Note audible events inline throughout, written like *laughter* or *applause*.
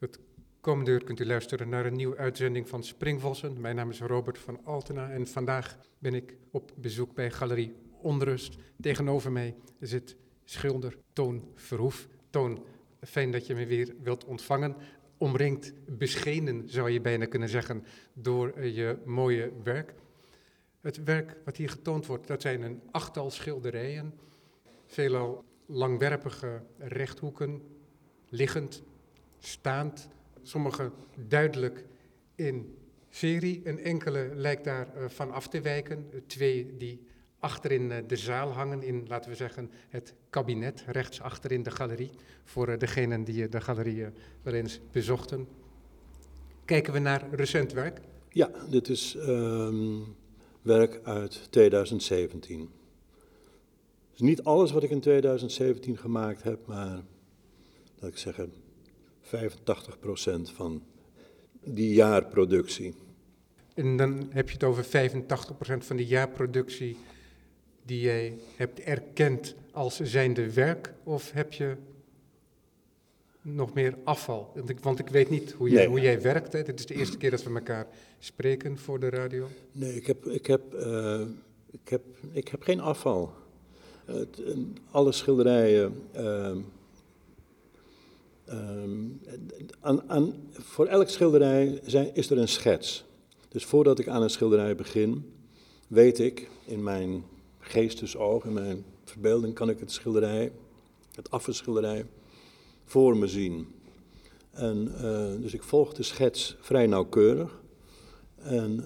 Het komende uur kunt u luisteren naar een nieuwe uitzending van Springvossen. Mijn naam is Robert van Altena en vandaag ben ik op bezoek bij Galerie Onrust. Tegenover mij zit schilder Toon Verhoef. Toon, fijn dat je me weer wilt ontvangen. Omringd, beschenen zou je bijna kunnen zeggen, door je mooie werk. Het werk wat hier getoond wordt, dat zijn een achttal schilderijen. Veelal langwerpige rechthoeken, liggend, staand, sommige duidelijk in serie. Een enkele lijkt daar eh, van af te wijken. Twee die achterin eh, de zaal hangen, in laten we zeggen het kabinet, rechts achterin de galerie, voor eh, degenen die de galerie wel eens bezochten. Kijken we naar recent werk? Ja, dit is ehm, werk uit 2017. Dus niet alles wat ik in 2017 gemaakt heb, maar laat ik zeggen 85% van die jaarproductie. En dan heb je het over 85% van die jaarproductie die jij hebt erkend als zijnde werk, of heb je nog meer afval? Want ik, want ik weet niet hoe, je, hoe jij werkt. Hè. Dit is de eerste keer dat we elkaar spreken voor de radio. Nee, ik heb, ik heb, uh, ik heb, ik heb geen afval. Uh, alle schilderijen. Uh, Um, aan, aan, voor elk schilderij zijn, is er een schets. Dus voordat ik aan een schilderij begin, weet ik in mijn geestesoog, in mijn verbeelding, kan ik het schilderij, het afschilderij, voor me zien. En, uh, dus ik volg de schets vrij nauwkeurig. En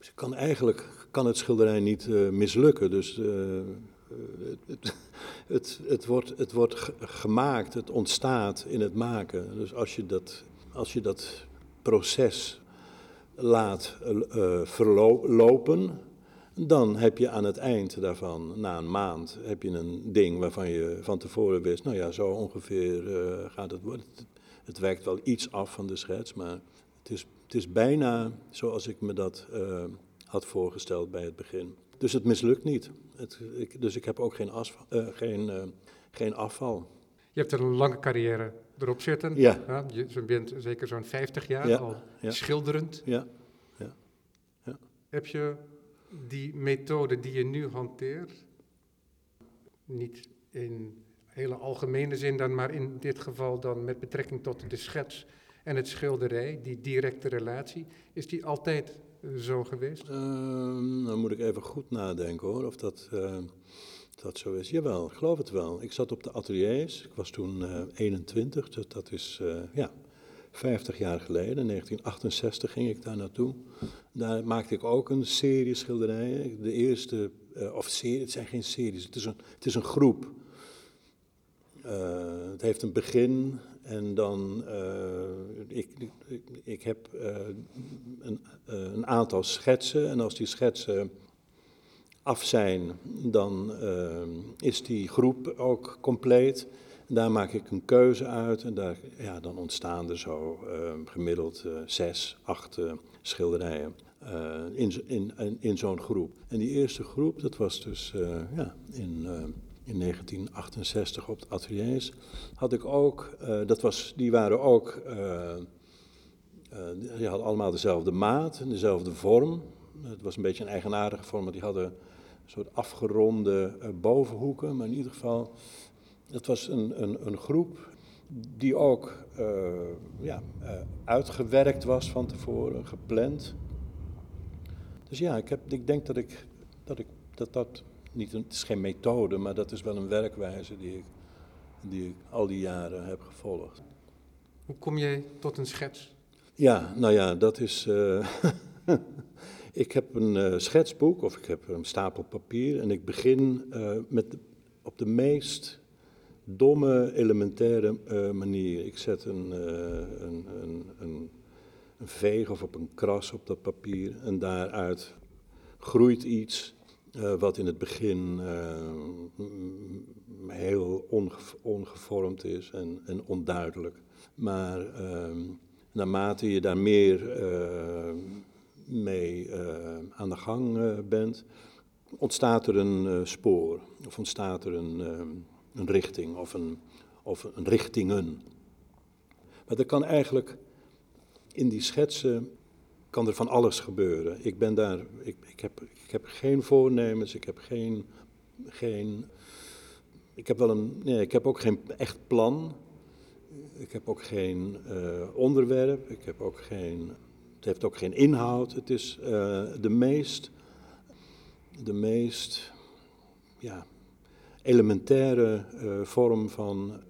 uh, kan eigenlijk kan het schilderij niet uh, mislukken. Dus het, het, het, wordt, het wordt gemaakt, het ontstaat in het maken. Dus als je dat, als je dat proces laat uh, verlopen, dan heb je aan het eind daarvan, na een maand, heb je een ding waarvan je van tevoren wist, nou ja, zo ongeveer uh, gaat het worden. Het, wijkt wel iets af van de schets, maar het is, het is bijna zoals ik me dat uh, had voorgesteld bij het begin. Dus het mislukt niet. Het, ik, dus ik heb ook geen, asval, uh, geen, uh, geen afval. Je hebt een lange carrière erop zitten. Ja. ja je bent zeker zo'n 50 jaar ja. al ja. schilderend. Ja. Ja. ja. Heb je die methode die je nu hanteert, niet in hele algemene zin dan, maar in dit geval dan met betrekking tot de schets en het schilderij, die directe relatie, is die altijd zo geweest? Dan moet ik even goed nadenken hoor, of dat, uh, dat zo is. Jawel, geloof het wel. Ik zat op de ateliers, ik was toen uh, 21, dus dat is uh, ja, 50 jaar geleden. In 1968 ging ik daar naartoe. Daar maakte ik ook een serie schilderijen. De eerste, of serie, het zijn geen series, het is een, het is een groep. Uh, het heeft een begin en dan, uh, ik, ik, heb uh, een, een, aantal schetsen en als die schetsen af zijn, dan is die groep ook compleet. Daar maak ik een keuze uit en daar, ja, dan ontstaan er zo gemiddeld zes, acht schilderijen in, in, in, in zo'n groep. En die eerste groep, dat was dus ja, in in 1968 op de ateliers, had ik ook, uh, dat was, die waren ook, uh, uh, die hadden allemaal dezelfde maat en dezelfde vorm. Het was een beetje een eigenaardige vorm, maar die hadden een soort afgeronde bovenhoeken. Maar in ieder geval, het was een, een, een groep die ook ja, uitgewerkt was van tevoren, gepland. Dus ja, ik, heb, ik denk dat ik, dat, ik, dat, dat niet een, het is geen methode, maar dat is wel een werkwijze die ik, die ik al die jaren heb gevolgd. Hoe kom je tot een schets? Ja, nou ja, dat is. Uh, *laughs* ik heb een uh, schetsboek of ik heb een stapel papier en ik begin uh, met de, op de meest domme, elementaire manier. Ik zet een, een, een, een, een veeg of op een kras op dat papier en daaruit groeit iets uh, wat in het begin uh, heel onge ongevormd is en, en onduidelijk. Maar uh, naarmate je daar meer eh, mee aan de gang bent, ontstaat er een spoor. Of ontstaat er een, een richting of, een, of een richtingen. Maar er kan eigenlijk in die schetsen kan er van alles gebeuren. Ik ben daar, ik, ik, heb, ik heb geen voornemens, ik heb geen, geen, ik heb wel een, nee, ik heb ook geen echt plan. Ik heb ook geen uh, onderwerp, ik heb ook geen, het heeft ook geen inhoud. Het is uh, de meest, de meest, ja, elementaire uh, vorm van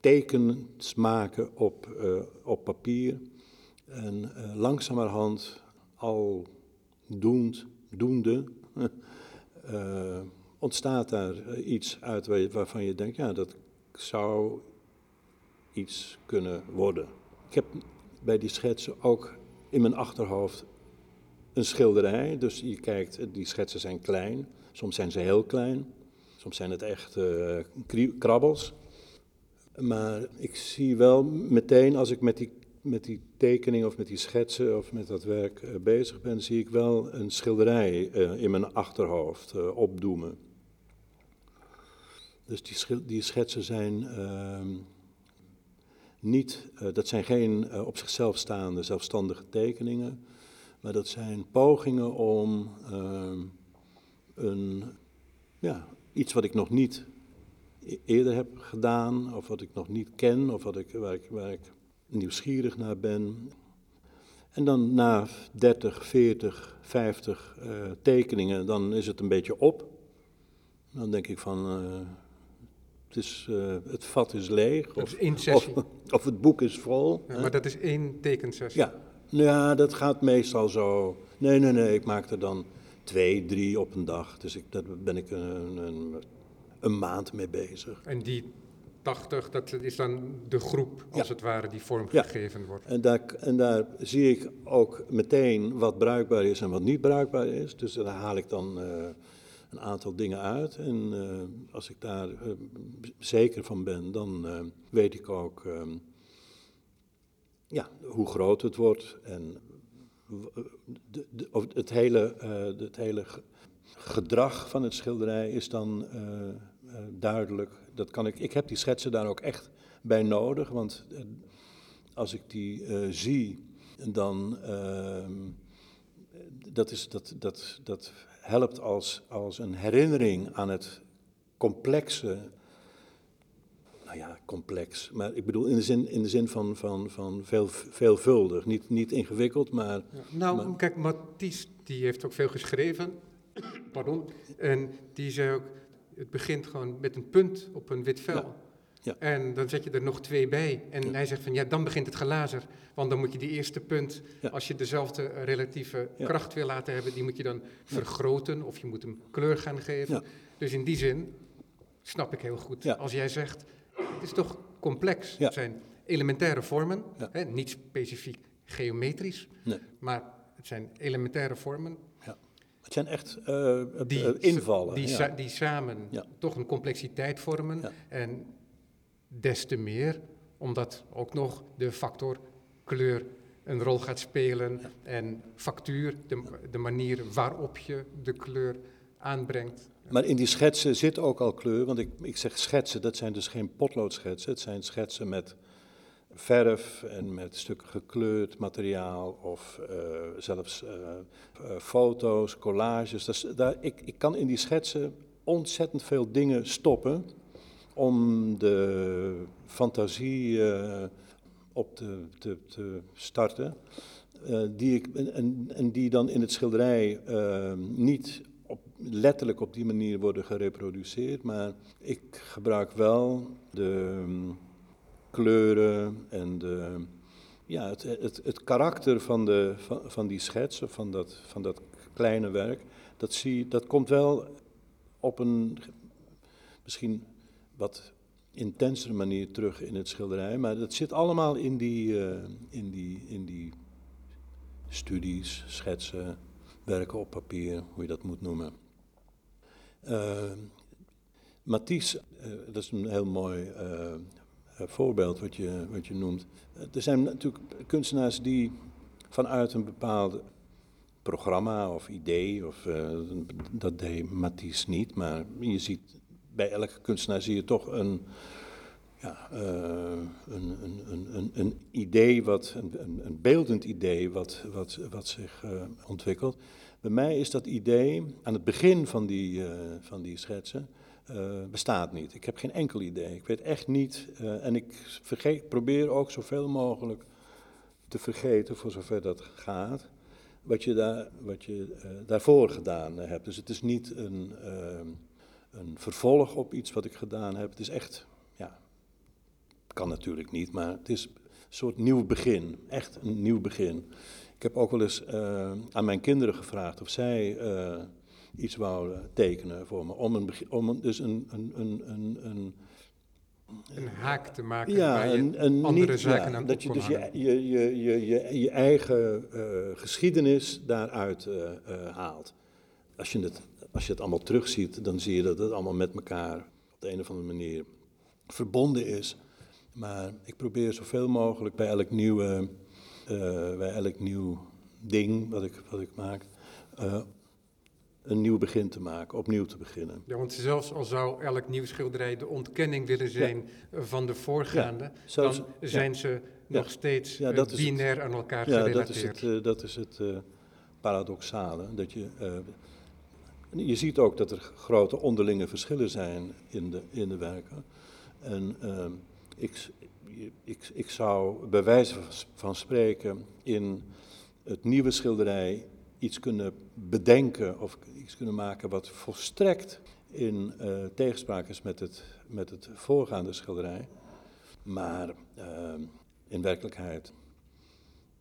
tekens maken op, op papier. En uh, langzamerhand, al doend, doende, uh, *laughs* ontstaat daar iets uit waarvan je denkt, ja, dat zou iets kunnen worden. Ik heb bij die schetsen ook in mijn achterhoofd een schilderij. Dus je kijkt, die schetsen zijn klein, soms zijn ze heel klein, soms zijn het echt krabbels. Maar ik zie wel meteen als ik met die met die tekening of met die schetsen of met dat werk uh, bezig ben, zie ik wel een schilderij uh, in mijn achterhoofd uh, opdoemen. Dus die, die schetsen zijn ehm, niet, dat zijn geen op zichzelf staande zelfstandige tekeningen, maar dat zijn pogingen om ehm, een, ja, iets wat ik nog niet e-, eerder heb gedaan, of wat ik nog niet ken, of wat ik, waar, ik, waar ik nieuwsgierig naar ben. En dan na 30, 40, 50 uh, tekeningen, dan is het een beetje op. Dan denk ik van, uh, het, is, uh, het vat is leeg. Of, is. Of, *laughs* of, het boek is vol. Ja, maar dat is één tekensessie. Ja. ja, dat gaat meestal zo. Nee, nee, nee, ik maak er dan twee, drie op een dag. Dus ik, daar ben ik een, een, een maand mee bezig. En die 80, dat is dan de groep, als het ware, die vormgegeven ja. wordt. En daar, en daar zie ik ook meteen wat bruikbaar is en wat niet bruikbaar is. Dus daar haal ik dan uh, een aantal dingen uit. En uh, als ik daar uh, zeker van ben, dan weet ik ook ja, hoe groot het wordt. En de, de, het hele, het hele gedrag van het schilderij is dan duidelijk dat kan ik, ik heb die schetsen daar ook echt bij nodig, want uh, als ik die uh, zie, dan uh, dat, is, dat, dat, dat helpt als, als een herinnering aan het complexe. Nou ja, complex, maar ik bedoel in de zin, in de zin van, van, van veel, veelvuldig, niet, niet ingewikkeld, maar... Ja, nou, maar, kijk, Matisse, die heeft ook veel geschreven, *coughs* pardon, en die zei ook, het begint gewoon met een punt op een wit vel. Ja. Ja. En dan zet je er nog twee bij. En ja. hij zegt van ja, dan begint het glazer. Want dan moet je die eerste punt, als je dezelfde relatieve kracht wil laten hebben, die moet je dan vergroten of je moet hem kleur gaan geven. Dus in die zin snap ik heel goed. Als jij zegt, het is toch complex. Het zijn elementaire vormen, hè, niet specifiek geometrisch, nee. maar het zijn elementaire vormen het zijn echt uh, die, invallen. Die, ja. die samen ja. toch een complexiteit vormen. Ja. En des te meer, omdat ook nog de factor kleur een rol gaat spelen. En factuur, de, de manier waarop je de kleur aanbrengt. Maar in die schetsen zit ook al kleur, want ik, ik zeg schetsen, dat zijn dus geen potloodschetsen. Het zijn schetsen met verf en met stukken gekleurd materiaal of uh, zelfs uh, uh, foto's, collages. Daar, ik, ik kan in die schetsen ontzettend veel dingen stoppen om de fantasie op te, te, te starten. die ik, en, en die dan in het schilderij niet op, letterlijk op die manier worden gereproduceerd, maar ik gebruik wel de kleuren en de, ja, het, het, het karakter van, de, van, van die schets, van dat, van dat kleine werk, dat, zie, dat komt wel op een misschien wat intensere manier terug in het schilderij. Maar dat zit allemaal in die, uh, in die, in die studies, schetsen, werken op papier, hoe je dat moet noemen. Uh, Matisse, uh, dat is een heel mooi eh, voorbeeld wat je, wat je noemt. Eh, er zijn natuurlijk kunstenaars die vanuit een bepaald programma of idee, of, uh, dat deed Matisse niet, maar je ziet bij elke kunstenaar zie je toch een, ja, een, een, een, een, idee, wat, een, een, beeldend idee wat, wat, wat zich ontwikkelt. Bij mij is dat idee aan het begin van die, van die schetsen bestaat niet. Ik heb geen enkel idee. Ik weet echt niet. en ik vergeet, probeer ook zoveel mogelijk te vergeten, voor zover dat gaat, wat je, wat je daarvoor gedaan hebt. Dus het is niet een, een vervolg op iets wat ik gedaan heb. Het is echt kan natuurlijk niet, maar het is een soort nieuw begin. Echt een nieuw begin. Ik heb ook wel eens aan mijn kinderen gevraagd of zij iets wouden tekenen voor me. Om, een, om een, dus een, een, een, een, een een haak te maken ja, waar je een, andere niet, zaken ja, aan dat je dus je, je, je, je, je eigen uh, geschiedenis daaruit uh, uh, haalt. Als je, het, als je het allemaal terugziet, dan zie je dat het allemaal met elkaar op de een of andere manier verbonden is. Maar ik probeer zoveel mogelijk bij elk, nieuwe, bij elk nieuw ding wat ik, wat ik maak, een nieuw begin te maken, opnieuw te beginnen. Ja, want zelfs al zou elk nieuw schilderij de ontkenning willen zijn van de voorgaande, ja, zelfs, dan zijn ze nog steeds uh, binair het, aan elkaar gerelateerd. Ja, dat is het, dat is het paradoxale. Dat je, je ziet ook dat er grote onderlinge verschillen zijn in de, in de werken. En ik, ik, ik zou bij wijze van spreken in het nieuwe schilderij iets kunnen bedenken of iets kunnen maken wat volstrekt in uh, tegenspraak is met het, met het voorgaande schilderij. Maar uh, in werkelijkheid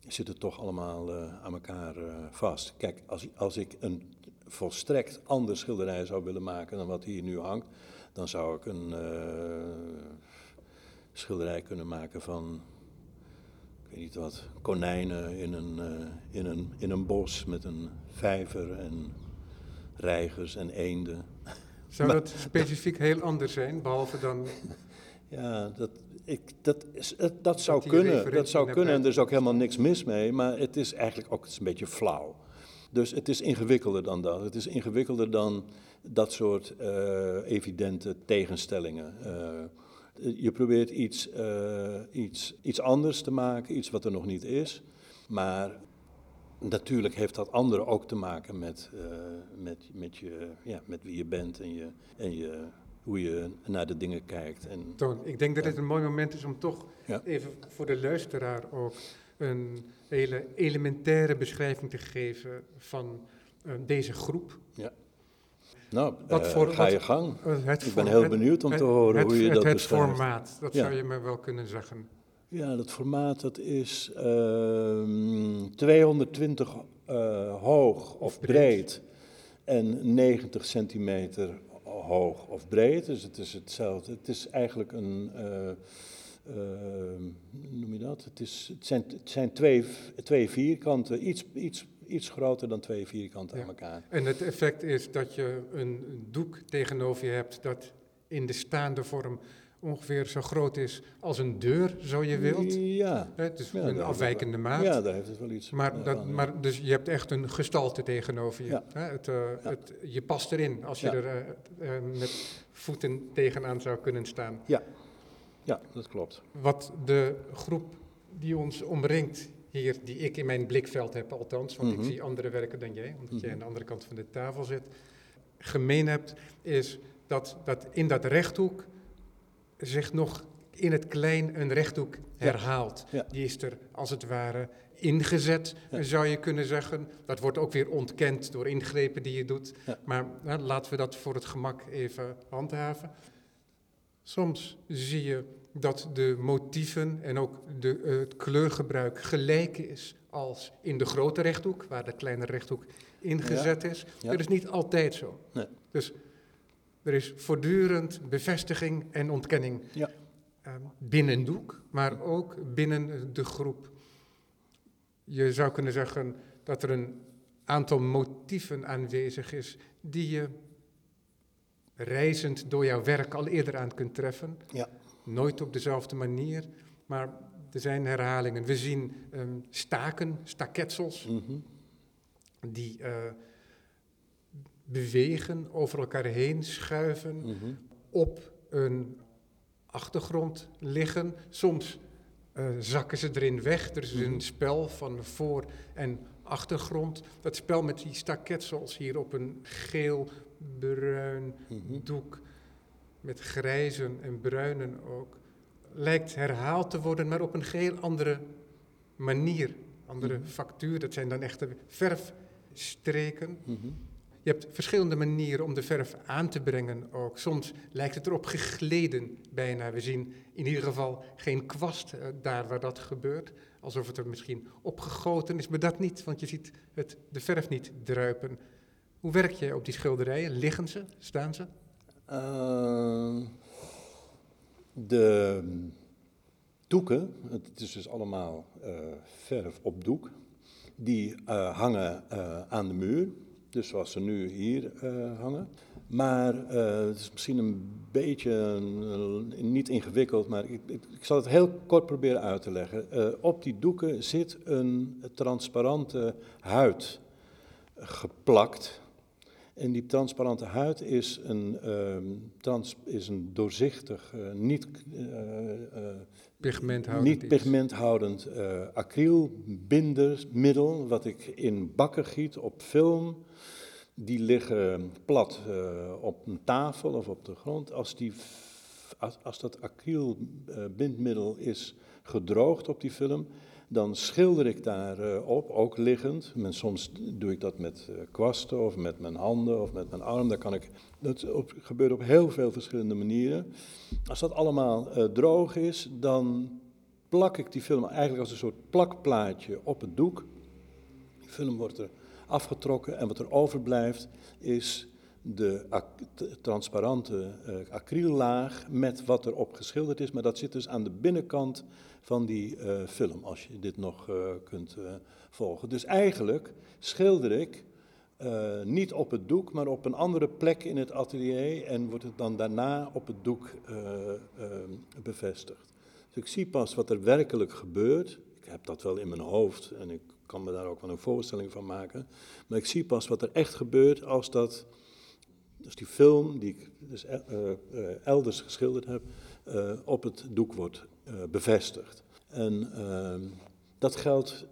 zit het toch allemaal uh, aan elkaar vast. Kijk, als, als ik een volstrekt ander schilderij zou willen maken dan wat hier nu hangt, dan zou ik een schilderij kunnen maken van, ik weet niet wat, konijnen in een, in een, in een bos met een vijver en reigers en eenden. Zou dat specifiek heel anders zijn, behalve dan... *laughs* Ja, dat, ik, dat, is, dat, zou kunnen, dat zou kunnen en er is ook helemaal niks mis mee, maar het is eigenlijk ook een beetje flauw. Dus het is ingewikkelder dan dat. Het is ingewikkelder dan dat soort uh, evidente tegenstellingen. Uh, je probeert iets, uh, iets, iets anders te maken, iets wat er nog niet is. Maar natuurlijk heeft dat andere ook te maken met, uh, met, met, je, ja, met wie je bent en, je, en je, hoe je naar de dingen kijkt. En, Toon, ik denk dat dit een mooi moment is om toch ja. even voor de luisteraar ook een hele elementaire beschrijving te geven van uh, deze groep. Ja. Nou, wat uh, voor, ga je gang. Het ik ben heel benieuwd om te horen het, hoe je dat het beschrijft. Het formaat, dat ja. zou je me wel kunnen zeggen. Ja, dat formaat dat is uh, 220 uh, hoog of breed. breed en 90 centimeter hoog of breed. Dus het is hetzelfde. Het is eigenlijk een... Uh, noem je dat? Het, is, het zijn, het zijn twee, twee vierkanten, iets, iets iets groter dan twee vierkanten ja. aan elkaar. En het effect is dat je een doek tegenover je hebt dat in de staande vorm ongeveer zo groot is als een deur, zo je wilt. Ja. Het is ja, een afwijkende maat. Ja, daar heeft het wel iets maar, dat, maar Dus je hebt echt een gestalte tegenover je. Ja. Het, uh, ja. het, je past erin als je er uh, uh, met voeten tegenaan zou kunnen staan. Ja. ja, dat klopt. Wat de groep die ons omringt hier, die ik in mijn blikveld heb althans, want ik mhm. zie andere werken dan jij, omdat jij mhm. aan de andere kant van de tafel zit, gemeen hebt, is dat, dat in dat rechthoek zich nog in het klein een rechthoek herhaalt. Die is er als het ware ingezet, zou je kunnen zeggen. Dat wordt ook weer ontkend door ingrepen die je doet. Maar nou, laten we dat voor het gemak even handhaven. Soms zie je dat de motieven en ook de, uh, het kleurgebruik gelijk is als in de grote rechthoek, waar de kleine rechthoek ingezet is. Dat is niet altijd zo. Nee. Dus er is voortdurend bevestiging en ontkenning ja. uh, binnen doek, maar ook binnen de groep. Je zou kunnen zeggen dat er een aantal motieven aanwezig is die je reizend door jouw werk al eerder aan kunt treffen. Ja. Nooit op dezelfde manier, maar er zijn herhalingen. We zien um, staken, staketsels, mm -hmm. die uh, bewegen, over elkaar heen schuiven, mm -hmm. op een achtergrond liggen. Soms uh, zakken ze erin weg. Er is een mhm. spel van voor- en achtergrond. Dat spel met die staketsels hier op een geel-bruin mhm. doek. Met grijzen en bruinen ook. Lijkt herhaald te worden, maar op een geheel andere manier. Andere mhm. factuur. Dat zijn dan echte verfstreken. Je hebt verschillende manieren om de verf aan te brengen ook. Soms lijkt het erop gegleden bijna. We zien in ieder geval geen kwast eh, daar waar dat gebeurt. Alsof het er misschien opgegoten is, maar dat niet, want je ziet het, de verf niet druipen. Hoe werk je op die schilderijen? Liggen ze? Staan ze? Uh, de doeken, het is dus allemaal uh, verf op doek, die hangen aan de muur. Dus zoals ze nu hier uh, hangen. Maar uh, het is misschien een beetje niet ingewikkeld, maar ik, ik, ik, zal het heel kort proberen uit te leggen. op die doeken zit een transparante huid geplakt. En die transparante huid is een, ehm, trans, is een doorzichtig, niet, pigmenthoudend, niet pigmenthoudend acrylbindermiddel, wat ik in bakken giet op film die liggen plat op een tafel of op de grond. Als, die, als, als dat acrylbindmiddel is gedroogd op die film, dan schilder ik daarop, uh, op, ook liggend. Soms doe ik dat met uh, kwasten of met mijn handen of met mijn arm. Daar kan ik, dat gebeurt op heel veel verschillende manieren. Als dat allemaal uh, droog is, dan plak ik die film eigenlijk als een soort plakplaatje op het doek. Die film wordt er afgetrokken en wat er overblijft is de transparante uh, acryllaag met wat erop geschilderd is. Maar dat zit dus aan de binnenkant van die uh, film, als je dit nog uh, kunt volgen. Dus eigenlijk schilder ik niet op het doek, maar op een andere plek in het atelier en wordt het dan daarna op het doek bevestigd. Dus ik zie pas wat er werkelijk gebeurt. Ik heb dat wel in mijn hoofd en ik kan me daar ook wel een voorstelling van maken. Maar ik zie pas wat er echt gebeurt als dat, dus die film die ik dus uh, uh, elders geschilderd heb, uh, op het doek wordt bevestigd. En ehm, dat geldt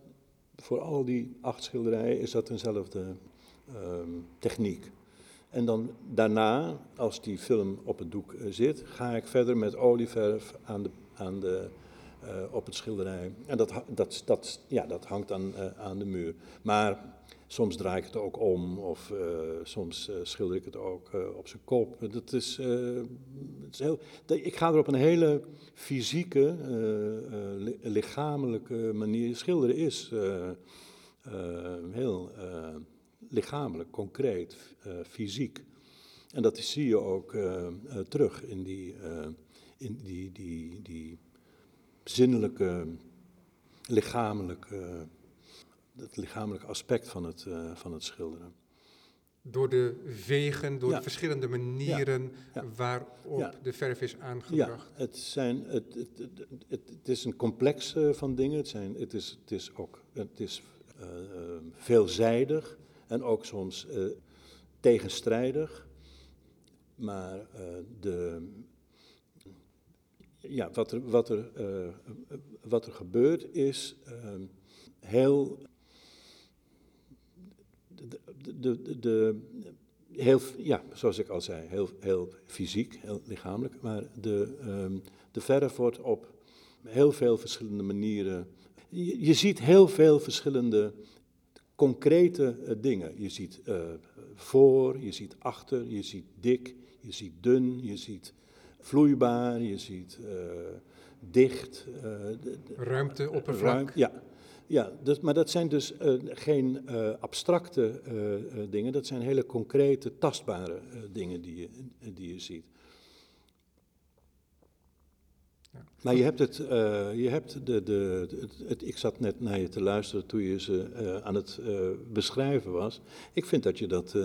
voor al die acht schilderijen, is dat eenzelfde ehm, techniek. En dan daarna, als die film op het doek zit, ga ik verder met olieverf aan de, aan de op het schilderij. En dat, dat, dat, ja, dat hangt uh, aan de muur. Maar soms draai ik het ook om of uh, soms schilder ik het ook op zijn kop. Dat is, is heel, ik ga er op een hele fysieke, lichamelijke manier. Schilderen is heel lichamelijk, concreet, fysiek. En dat zie je ook terug in die, in die, die, die zinnelijke, lichamelijke, het lichamelijke aspect van het, uh, van het schilderen. Door de wegen, door ja. de verschillende manieren ja. Ja. waarop de verf is aangebracht. Ja, het, zijn, het, het, het, het is een complex uh, van dingen. Het, zijn, het, is, het is ook het is, uh, veelzijdig en ook soms tegenstrijdig. Maar de, ja, wat er, wat er, wat er gebeurt is heel. De, de, heel, ja, zoals ik al zei, heel, heel fysiek, heel lichamelijk. Maar de, um, de verf wordt op heel veel verschillende manieren. Je, je ziet heel veel verschillende concrete uh, dingen. Je ziet voor, je ziet achter, je ziet dik, je ziet dun, je ziet vloeibaar, je ziet uh, dicht. Ruimte, oppervlak. Ruim, ja, ja dus, maar dat zijn dus uh, geen abstracte dingen, dat zijn hele concrete, tastbare dingen die je, die je ziet. Ja. Maar je hebt het, je hebt de, de, het, het, ik zat net naar je te luisteren toen je ze aan het beschrijven was. Ik vind dat je dat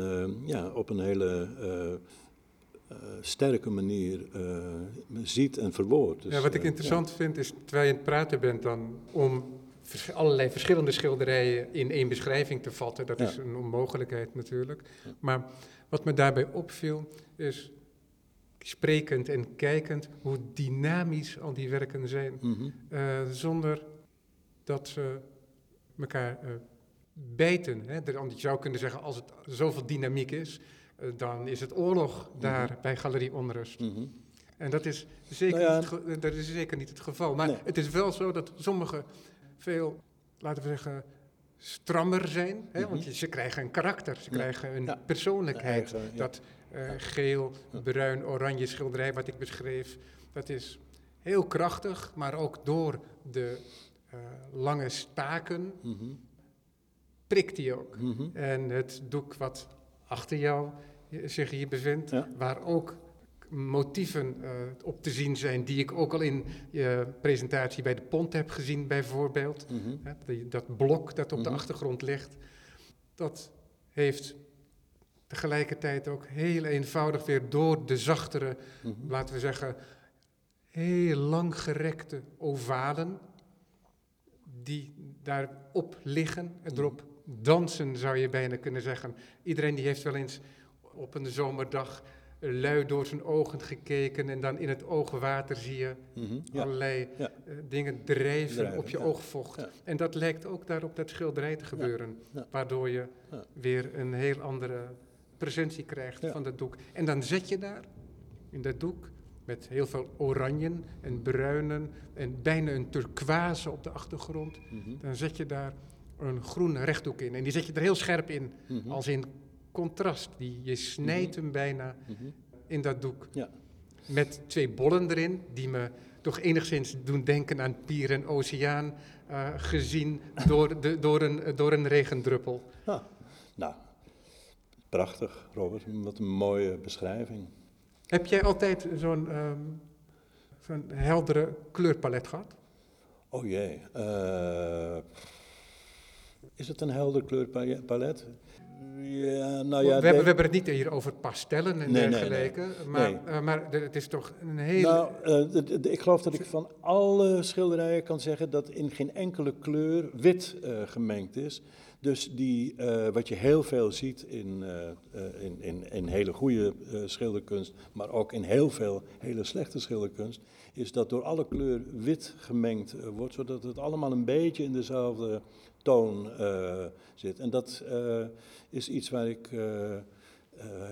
ja, op een hele sterke manier ziet en verwoordt. Dus, ja, wat ik eh, interessant vind is, terwijl je aan het praten bent dan, om vers allerlei verschillende schilderijen in één beschrijving te vatten. Dat ja. is een onmogelijkheid natuurlijk. Maar wat me daarbij opviel is, sprekend en kijkend hoe dynamisch al die werken zijn. Mhm. Eh, zonder dat ze elkaar uh, bijten. Hè? Je zou kunnen zeggen, als het zoveel dynamiek is, uh, dan is het oorlog daar Mhm. bij Galerie Onrust. Mhm. En dat is zeker, Nou ja, niet, dat is zeker niet het geval. Maar Nee. het is wel zo dat sommigen veel, laten we zeggen, strammer zijn. Hè? Want Mhm. je- ze krijgen een karakter, ze Ja. krijgen een Ja. persoonlijkheid. Eigen. Dat eh, geel, bruin, oranje schilderij wat ik beschreef, dat is heel krachtig, maar ook door de eh, lange staken Mhm. prikt hij ook. Mhm. En het doek wat achter jou zich hier bevindt, waar ook motieven eh, op te zien zijn die ik ook al in je presentatie bij de pont heb gezien bijvoorbeeld. Mhm. Die- dat blok dat op de Mhm. achtergrond ligt, dat heeft tegelijkertijd ook heel eenvoudig weer door de zachtere, Mhm. laten we zeggen, heel langgerekte ovalen die daarop liggen en erop dansen, zou je bijna kunnen zeggen. Iedereen die heeft wel eens op een zomerdag lui door zijn ogen gekeken en dan in het oogwater zie je Mhm. Ja. allerlei Ja. eh, dingen drijven, Drijven, op je ja. oogvocht. En dat lijkt ook daar op dat schilderij te gebeuren, waardoor je weer een heel andere presentie krijgt van dat doek. En dan zet je daar in dat doek met heel veel oranjen en bruinen en bijna een turquoise op de achtergrond. Mhm. Dan zet je daar een groen rechtdoek in. En die zet je er heel scherp in, Mhm. als in contrast. Die, je snijdt hem bijna Mhm. in dat doek. Ja. Met twee bollen erin, die me toch enigszins doen denken aan Pier en Oceaan, eh, gezien door, de, door, een, door een regendruppel. Ah, nou, prachtig, Robert. Wat een mooie beschrijving. Heb jij altijd zo'n zo'n heldere kleurpalet gehad? Oh jee. eh, is het een helder kleurpalet? Ja, nou ja. we, hebben, we hebben het niet hier over pastellen en Nee, nee, dergelijke, maar, eh, maar het is toch een hele... Nou, eh, ik geloof dat ik van alle schilderijen kan zeggen dat in geen enkele kleur wit eh, gemengd is. Dus die, eh, wat je heel veel ziet in, eh, eh, in, in, in hele goede schilderkunst, maar ook in heel veel hele slechte schilderkunst, is dat door alle kleur wit gemengd wordt, zodat het allemaal een beetje in dezelfde toon zit. En dat is iets waar ik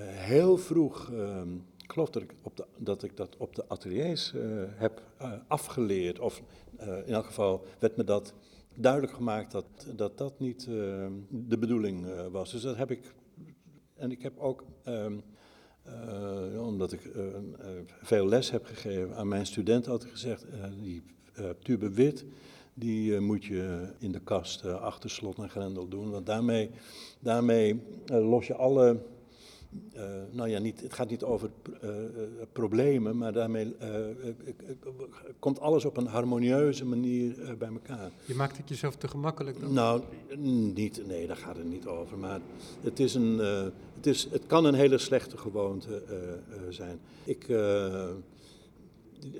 heel vroeg, ehm, ik geloof dat ik, op de, dat ik dat op de ateliers heb afgeleerd. Of in elk geval werd me dat duidelijk gemaakt dat dat, dat niet eh, de bedoeling eh, was. Dus dat heb ik. En ik heb ook, ehm, eh, omdat ik veel les heb gegeven aan mijn studenten, altijd gezegd: die tube wit. Die moet je in de kast achter slot en grendel doen. Want daarmee, daarmee los je alle eh, nou ja, niet, het gaat niet over eh, eh, problemen, maar daarmee komt alles op een harmonieuze manier bij elkaar. Je maakt het jezelf te gemakkelijk dan? Nou, niet, nee, daar gaat het niet over. Maar het, is een, het, is, het kan een hele slechte gewoonte zijn. Ik,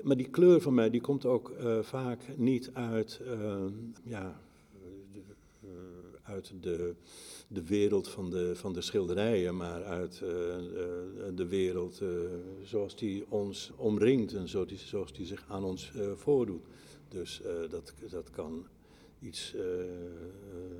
maar die kleur van mij, die komt ook vaak niet uit, ja, uit de, de wereld van de, van de schilderijen, maar uit eh, de, de wereld eh, zoals die ons omringt en zo die, zoals die zich aan ons eh, voordoet. Dus eh, dat, dat kan iets eh,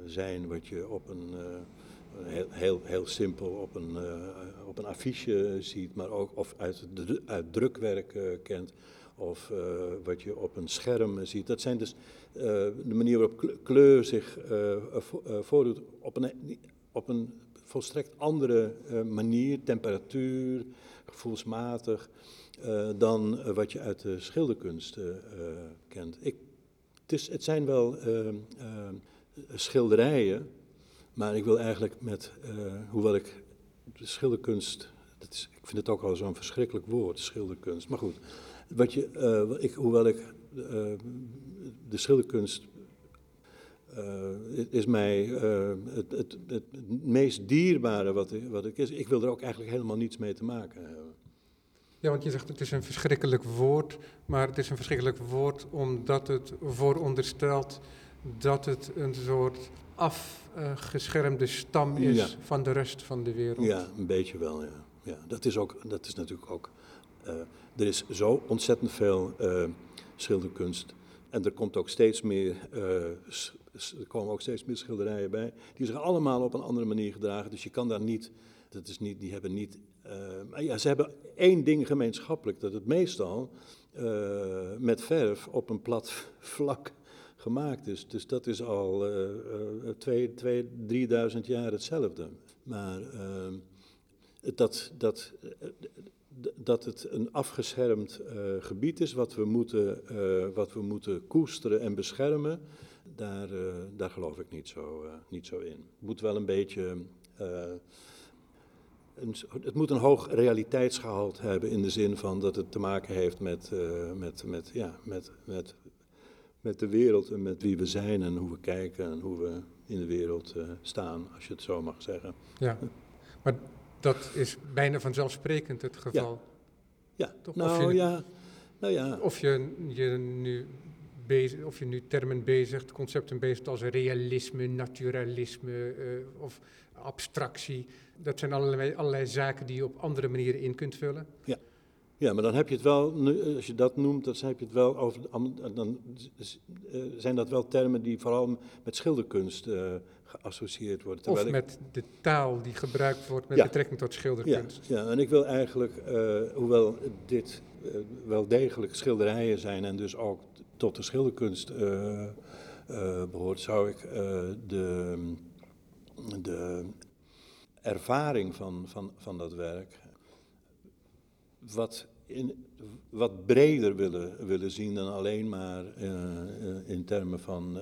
zijn wat je op een, eh, heel, heel, heel simpel op een, eh, op een affiche ziet, maar ook of uit, uit drukwerk eh, kent, of eh, wat je op een scherm ziet. Dat zijn dus eh, de manier waarop kle- kleur zich eh, vo- voordoet op een, op een volstrekt andere manier, temperatuur, gevoelsmatig, dan wat je uit de schilderkunst kent. Ik, het, is, het zijn wel schilderijen, maar ik wil eigenlijk met, hoewel ik de schilderkunst, dat is, ik vind het ook al zo'n verschrikkelijk woord, schilderkunst, maar goed, wat je, eh, ik, hoewel ik eh, de schilderkunst eh, is mij het, het, het meest dierbare wat ik, wat ik is. Ik wil er ook eigenlijk helemaal niets mee te maken hebben. Ja, want je zegt het is een verschrikkelijk woord, maar het is een verschrikkelijk woord omdat het vooronderstelt dat het een soort afgeschermde stam is Ja. van de rest van de wereld. Ja, een beetje wel, ja. ja dat, is ook, dat is natuurlijk ook er is zo ontzettend veel schilderkunst. En er komt ook steeds meer er komen ook steeds meer schilderijen bij. Die zich allemaal op een andere manier gedragen. Dus je kan daar niet. Dat is niet die hebben niet. Uh, ja, ze hebben één ding gemeenschappelijk: dat het meestal uh, met verf op een plat *laughs* vlak gemaakt is. Dus dat is al uh, twee, twee, drieduizend jaar hetzelfde. Maar ehm, dat, dat, dat het een afgeschermd gebied is wat we, moeten, wat we moeten koesteren en beschermen daar, uh, daar geloof ik niet zo, niet zo in. Het moet wel een beetje. Het moet een hoog realiteitsgehalte hebben in de zin van dat het te maken heeft met, met, met, ja, met, met, met de wereld en met wie we zijn en hoe we kijken en hoe we in de wereld staan, als je het zo mag zeggen. Ja, maar dat is bijna vanzelfsprekend het geval. Ja, ja. Toch? nou je, ja. Nou ja. Of je, je nu bezig, of je nu termen bezigt, concepten bezigt als realisme, naturalisme uh, of abstractie. Dat zijn allerlei, allerlei zaken die je op andere manieren in kunt vullen. Ja. Ja, maar dan heb je het wel, als je dat noemt, dan heb je het wel over, dan eh, zijn dat wel termen die vooral met schilderkunst uh, geassocieerd worden. Of met de taal die gebruikt wordt met betrekking tot schilderkunst. Ja, ja, en ik wil eigenlijk, uh, hoewel dit wel degelijk schilderijen zijn en dus ook tot de schilderkunst uh, behoort, zou ik de, de ervaring van, van, van dat werk wat, wat breder willen, willen zien dan alleen maar in termen van,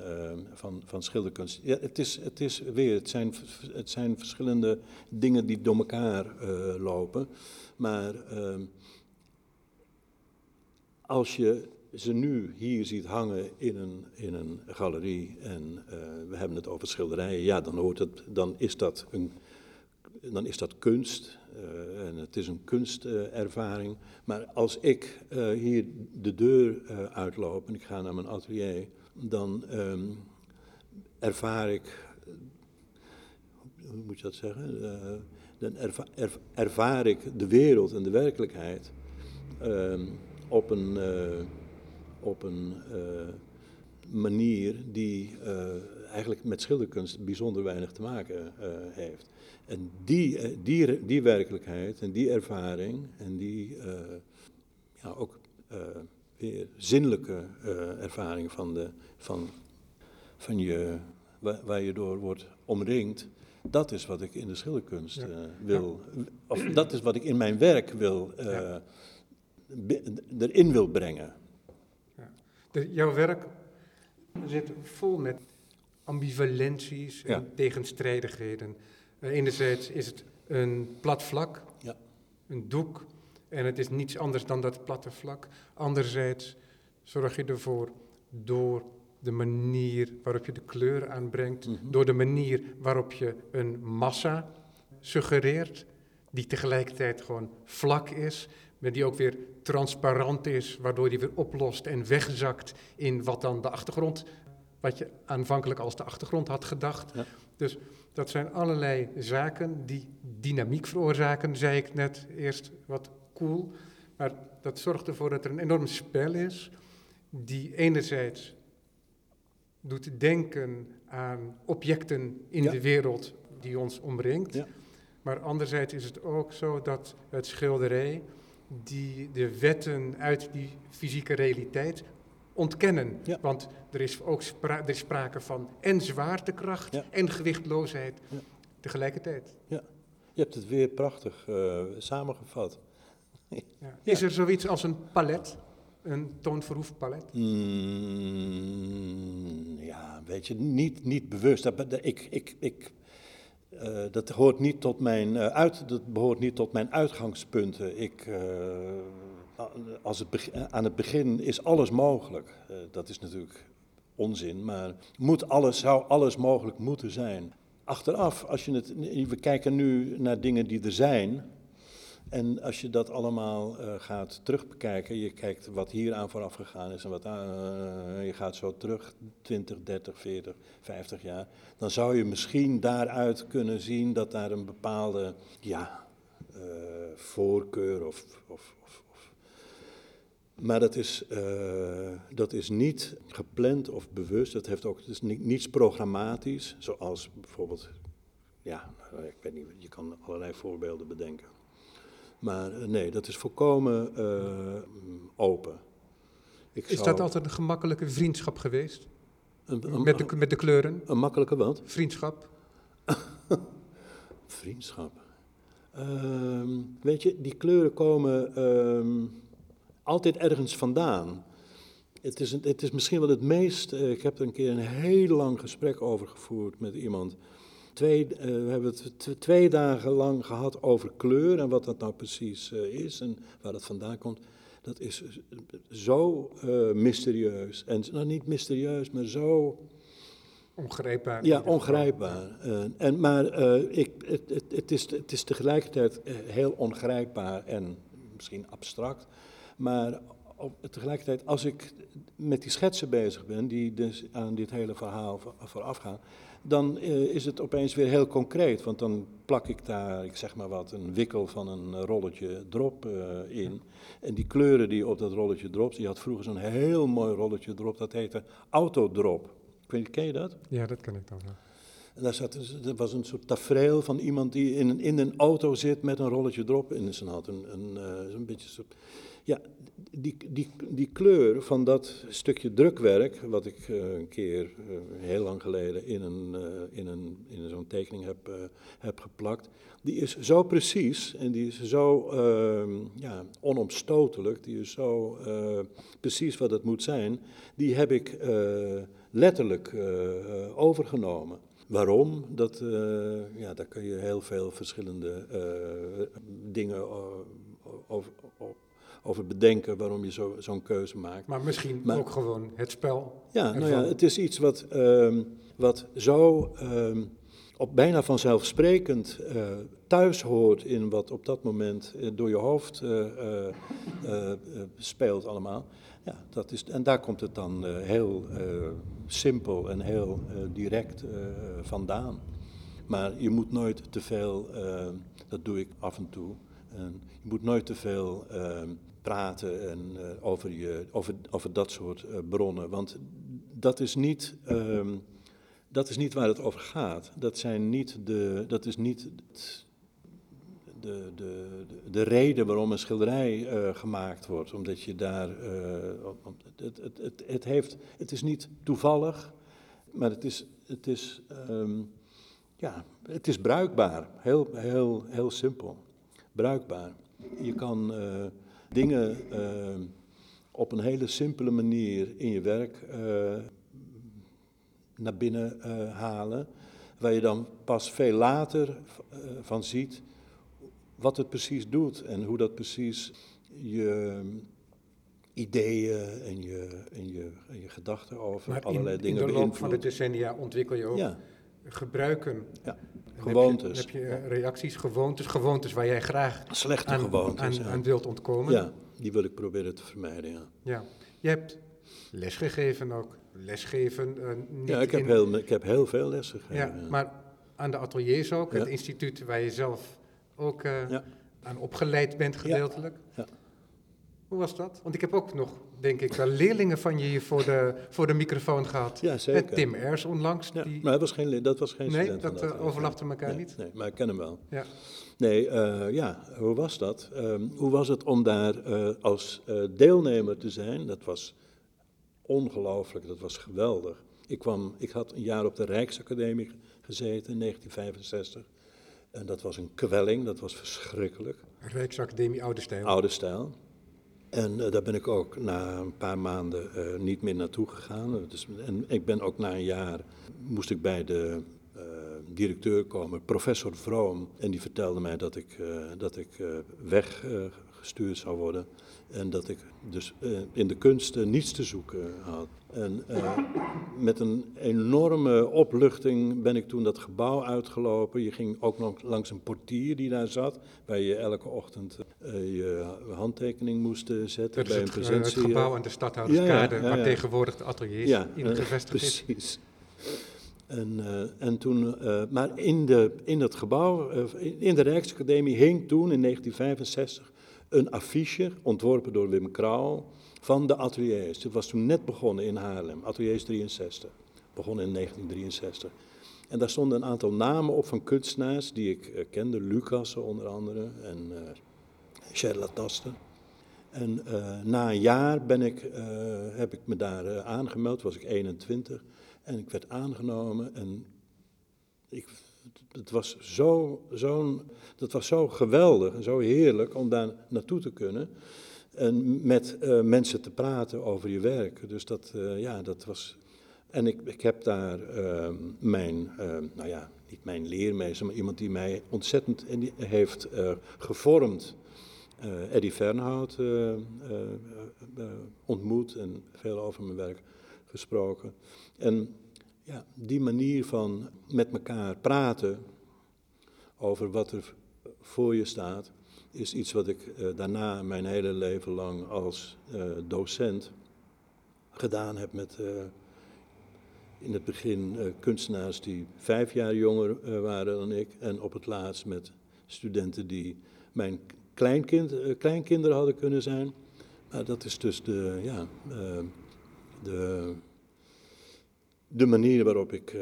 van, van schilderkunst. Ja, het, is, het is weer, het zijn, het zijn verschillende dingen die door elkaar lopen, maar als je ze nu hier ziet hangen in een, in een galerie en we hebben het over schilderijen, ja, dan, hoort het, dan, is, dat een, dan is dat kunst uh, en het is een kunstervaring. maar als ik uh, hier de deur uitloop en ik ga naar mijn atelier, dan um, ervaar ik, hoe moet dat zeggen? dan erva erv ervaar ik de wereld en de werkelijkheid ehm, op een op een manier die eigenlijk met schilderkunst bijzonder weinig te maken heeft. En die, die, die werkelijkheid en die ervaring en die ja, ook weer zinnelijke ervaring van, de, van, van je, waar, waar, je door wordt omringd, dat is wat ik in de schilderkunst ja. wil, of dat is wat ik in mijn werk wil, ja. erin wil brengen. De, jouw werk zit vol met ambivalenties en tegenstrijdigheden. Uh, enerzijds is het een plat vlak, ja. een doek, en het is niets anders dan dat platte vlak. Anderzijds zorg je ervoor door de manier waarop je de kleur aanbrengt, mm -hmm. door de manier waarop je een massa suggereert, die tegelijkertijd gewoon vlak is, maar die ook weer transparant is, waardoor die weer oplost en wegzakt in wat dan de achtergrond, wat je aanvankelijk als de achtergrond had gedacht. Dus dat zijn allerlei zaken die dynamiek veroorzaken, zei ik net eerst wat cool. Maar dat zorgt ervoor dat er een enorm spel is, die enerzijds doet denken aan objecten in de wereld die ons omringt. Ja. Maar anderzijds is het ook zo dat het schilderij die de wetten uit die fysieke realiteit ontkennen. Want er is ook er is sprake van en zwaartekracht en gewichtloosheid tegelijkertijd. Ja, je hebt het weer prachtig uh, samengevat. Is er zoiets als een palet? Een toonverhoefd palet? Mm, ja, weet je, niet, niet bewust. Ik, ik, ik uh, dat hoort niet tot mijn uh, uit, dat behoort niet tot mijn uitgangspunten. Ik, als het aan het begin is alles mogelijk. dat is natuurlijk onzin, maar moet alles, zou alles mogelijk moeten zijn. Achteraf, als je het, we kijken nu naar dingen die er zijn. En als je dat allemaal uh, gaat terugbekijken, je kijkt wat hier aan vooraf gegaan is en wat je gaat zo terug 20, 30, 40, 50 jaar, dan zou je misschien daaruit kunnen zien dat daar een bepaalde ja, voorkeur of, of, of, Maar dat is, eh, dat is niet gepland of bewust. Dat heeft ook, het is ni- niets programmatisch, zoals bijvoorbeeld, ja, ik weet niet, je kan allerlei voorbeelden bedenken. Maar eh, nee, dat is volkomen eh, open. Ik Is zou- dat altijd een gemakkelijke vriendschap geweest? een, een, Met de, met de kleuren? een makkelijke wat? Vriendschap? *laughs* Vriendschap. Ehm, weet je, die kleuren komen ehm, altijd ergens vandaan. Het is, het is misschien wel het meest. eh, ik heb er een keer een heel lang gesprek over gevoerd met iemand. Twee, eh, we hebben het twee dagen lang gehad over kleur en wat dat nou precies eh, is en waar dat vandaan komt. Dat is zo mysterieus. En nou, niet mysterieus, maar zo Ongrijpbaar. ja, ongrijpbaar. En, maar ik, het, het, het, is, het is tegelijkertijd heel ongrijpbaar en misschien abstract. Maar op, tegelijkertijd, als ik met die schetsen bezig ben, die dus aan dit hele verhaal vo- voorafgaan, dan eh, is het opeens weer heel concreet. Want dan plak ik daar, ik zeg maar wat, een wikkel van een rolletje drop eh, in. En die kleuren die op dat rolletje drop, die had vroeger zo'n heel mooi rolletje drop, dat heette autodrop. Ik weet niet, ken je dat? Ja, dat ken ik dan wel. En daar zat, dus- er was een soort tafereel van iemand die in een, in een auto zit met een rolletje drop in zijn hand. Een, een, eh, zo'n beetje zo- ja, die, die, die kleur van dat stukje drukwerk, wat ik eh, een keer eh, heel lang geleden in, een, eh, in, een, in zo'n tekening heb, heb geplakt, die is zo precies en die is zo ehm, ja, onomstotelijk, die is zo precies wat het moet zijn, die heb ik letterlijk overgenomen. Waarom? Dat, ja, daar kun je heel veel verschillende dingen eh, over, over bedenken waarom je zo- zo'n keuze maakt. Maar misschien Maar- ook gewoon het spel. Ja, nou ja, het is iets wat, ehm, wat zo ehm, op bijna vanzelfsprekend eh, thuis hoort in wat op dat moment eh, door je hoofd eh, speelt allemaal. Ja, dat is, en daar komt het dan heel simpel en heel direct vandaan. Maar je moet nooit te veel, dat doe ik af en toe, je moet nooit te veel eh, praten en, eh, over, je, over, over dat soort eh, bronnen. Want dat is, niet, ehm, dat is niet waar het over gaat. Dat, zijn niet de, dat is niet de, de, de, de reden waarom een schilderij eh, gemaakt wordt. Omdat je daar. het, het, het, het, heeft, het is niet toevallig, maar het is. Het is ehm, ja, het is bruikbaar. Heel, heel, heel simpel. Bruikbaar. Je kan dingen eh, op een hele simpele manier in je werk eh, naar binnen eh, halen. Waar je dan pas veel later van ziet wat het precies doet en hoe dat precies je ideeën en je, en je, en je gedachten over Maar in, allerlei in dingen de loop van de beïnvloedt. decennia ontwikkel je ook Ja, gebruiken. Ja, gewoontes. Heb je, heb je eh, reacties, gewoontes, gewoontes waar jij graag slechte aan, gewoontes. aan, ja. aan wilt ontkomen. Ja, die wil ik proberen te vermijden, ja. Ja. Je hebt lesgegeven ook. Lesgeven. eh, niet Ja, ik heb, in- heel, ik heb heel veel lessen gegeven. Ja, ja. maar aan de ateliers ook, het instituut waar je zelf ook eh, Ja. aan opgeleid bent gedeeltelijk. Ja. Hoe was dat? Want ik heb ook nog, denk ik, wel leerlingen van je hier voor de, voor de microfoon gehad. Ja, zeker. En Tim Ers onlangs. Ja, die, maar dat was geen, dat was geen Nee, van dat, eh, overlapte elkaar Nee, niet? Nee, maar ik ken hem wel. ja. Nee, eh, ja, hoe was dat? Ehm, hoe was het om daar eh, als deelnemer te zijn? Dat was ongelooflijk, dat was geweldig. Ik, kwam, ik had een jaar op de Rijksacademie ge- gezeten in 1965. En dat was een kwelling, dat was verschrikkelijk. Rijksacademie Oude Stijl. Oude stijl. En eh, daar ben ik ook na een paar maanden eh, niet meer naartoe gegaan. Dus, en ik ben ook na een jaar, moest ik bij de eh, directeur komen, professor Vroom. En die vertelde mij dat ik, dat ik weggestuurd zou worden. En dat ik dus in de kunsten niets te zoeken had. En eh, met een enorme opluchting ben ik toen dat gebouw uitgelopen. Je ging ook nog langs een portier die daar zat, waar je elke ochtend eh, je handtekening moest eh, zetten Dat is bij het, een presentie. het gebouw aan de Stadhouderskade, Ja, ja, ja, waar tegenwoordig de ateliers in eh, gevestigd is. precies. En, en toen, maar in, de, in dat gebouw, in- de Rijksacademie, hing toen in 1965 een affiche, ontworpen door Wim Krauw, van de ateliers. Het was toen net begonnen in Haarlem, ateliers 63. Begonnen in 1963. En daar stonden een aantal namen op van kunstenaars die ik uh, kende. Lucas onder andere en uh, Charlotte Tasten. En uh, na een jaar ben ik, heb ik me daar aangemeld, was ik 21. En ik werd aangenomen en ik, het was zo, zo, dat was zo geweldig en zo heerlijk om daar naartoe te kunnen. En met uh, mensen te praten over je werk. Dus dat, uh, ja, dat was. En ik, ik heb daar uh, mijn, uh, nou ja, niet mijn leermeester, maar iemand die mij ontzettend heeft gevormd. Eddie Fernhout ontmoet en veel over mijn werk gesproken. En ja, die manier van met elkaar praten over wat er voor je staat, is iets wat ik uh, daarna mijn hele leven lang als uh, docent gedaan heb met uh, in het begin kunstenaars die vijf jaar jonger waren dan ik en op het laatst met studenten die mijn kleinkind, kleinkinderen hadden kunnen zijn. Maar dat is dus de, ja, de, de manier waarop ik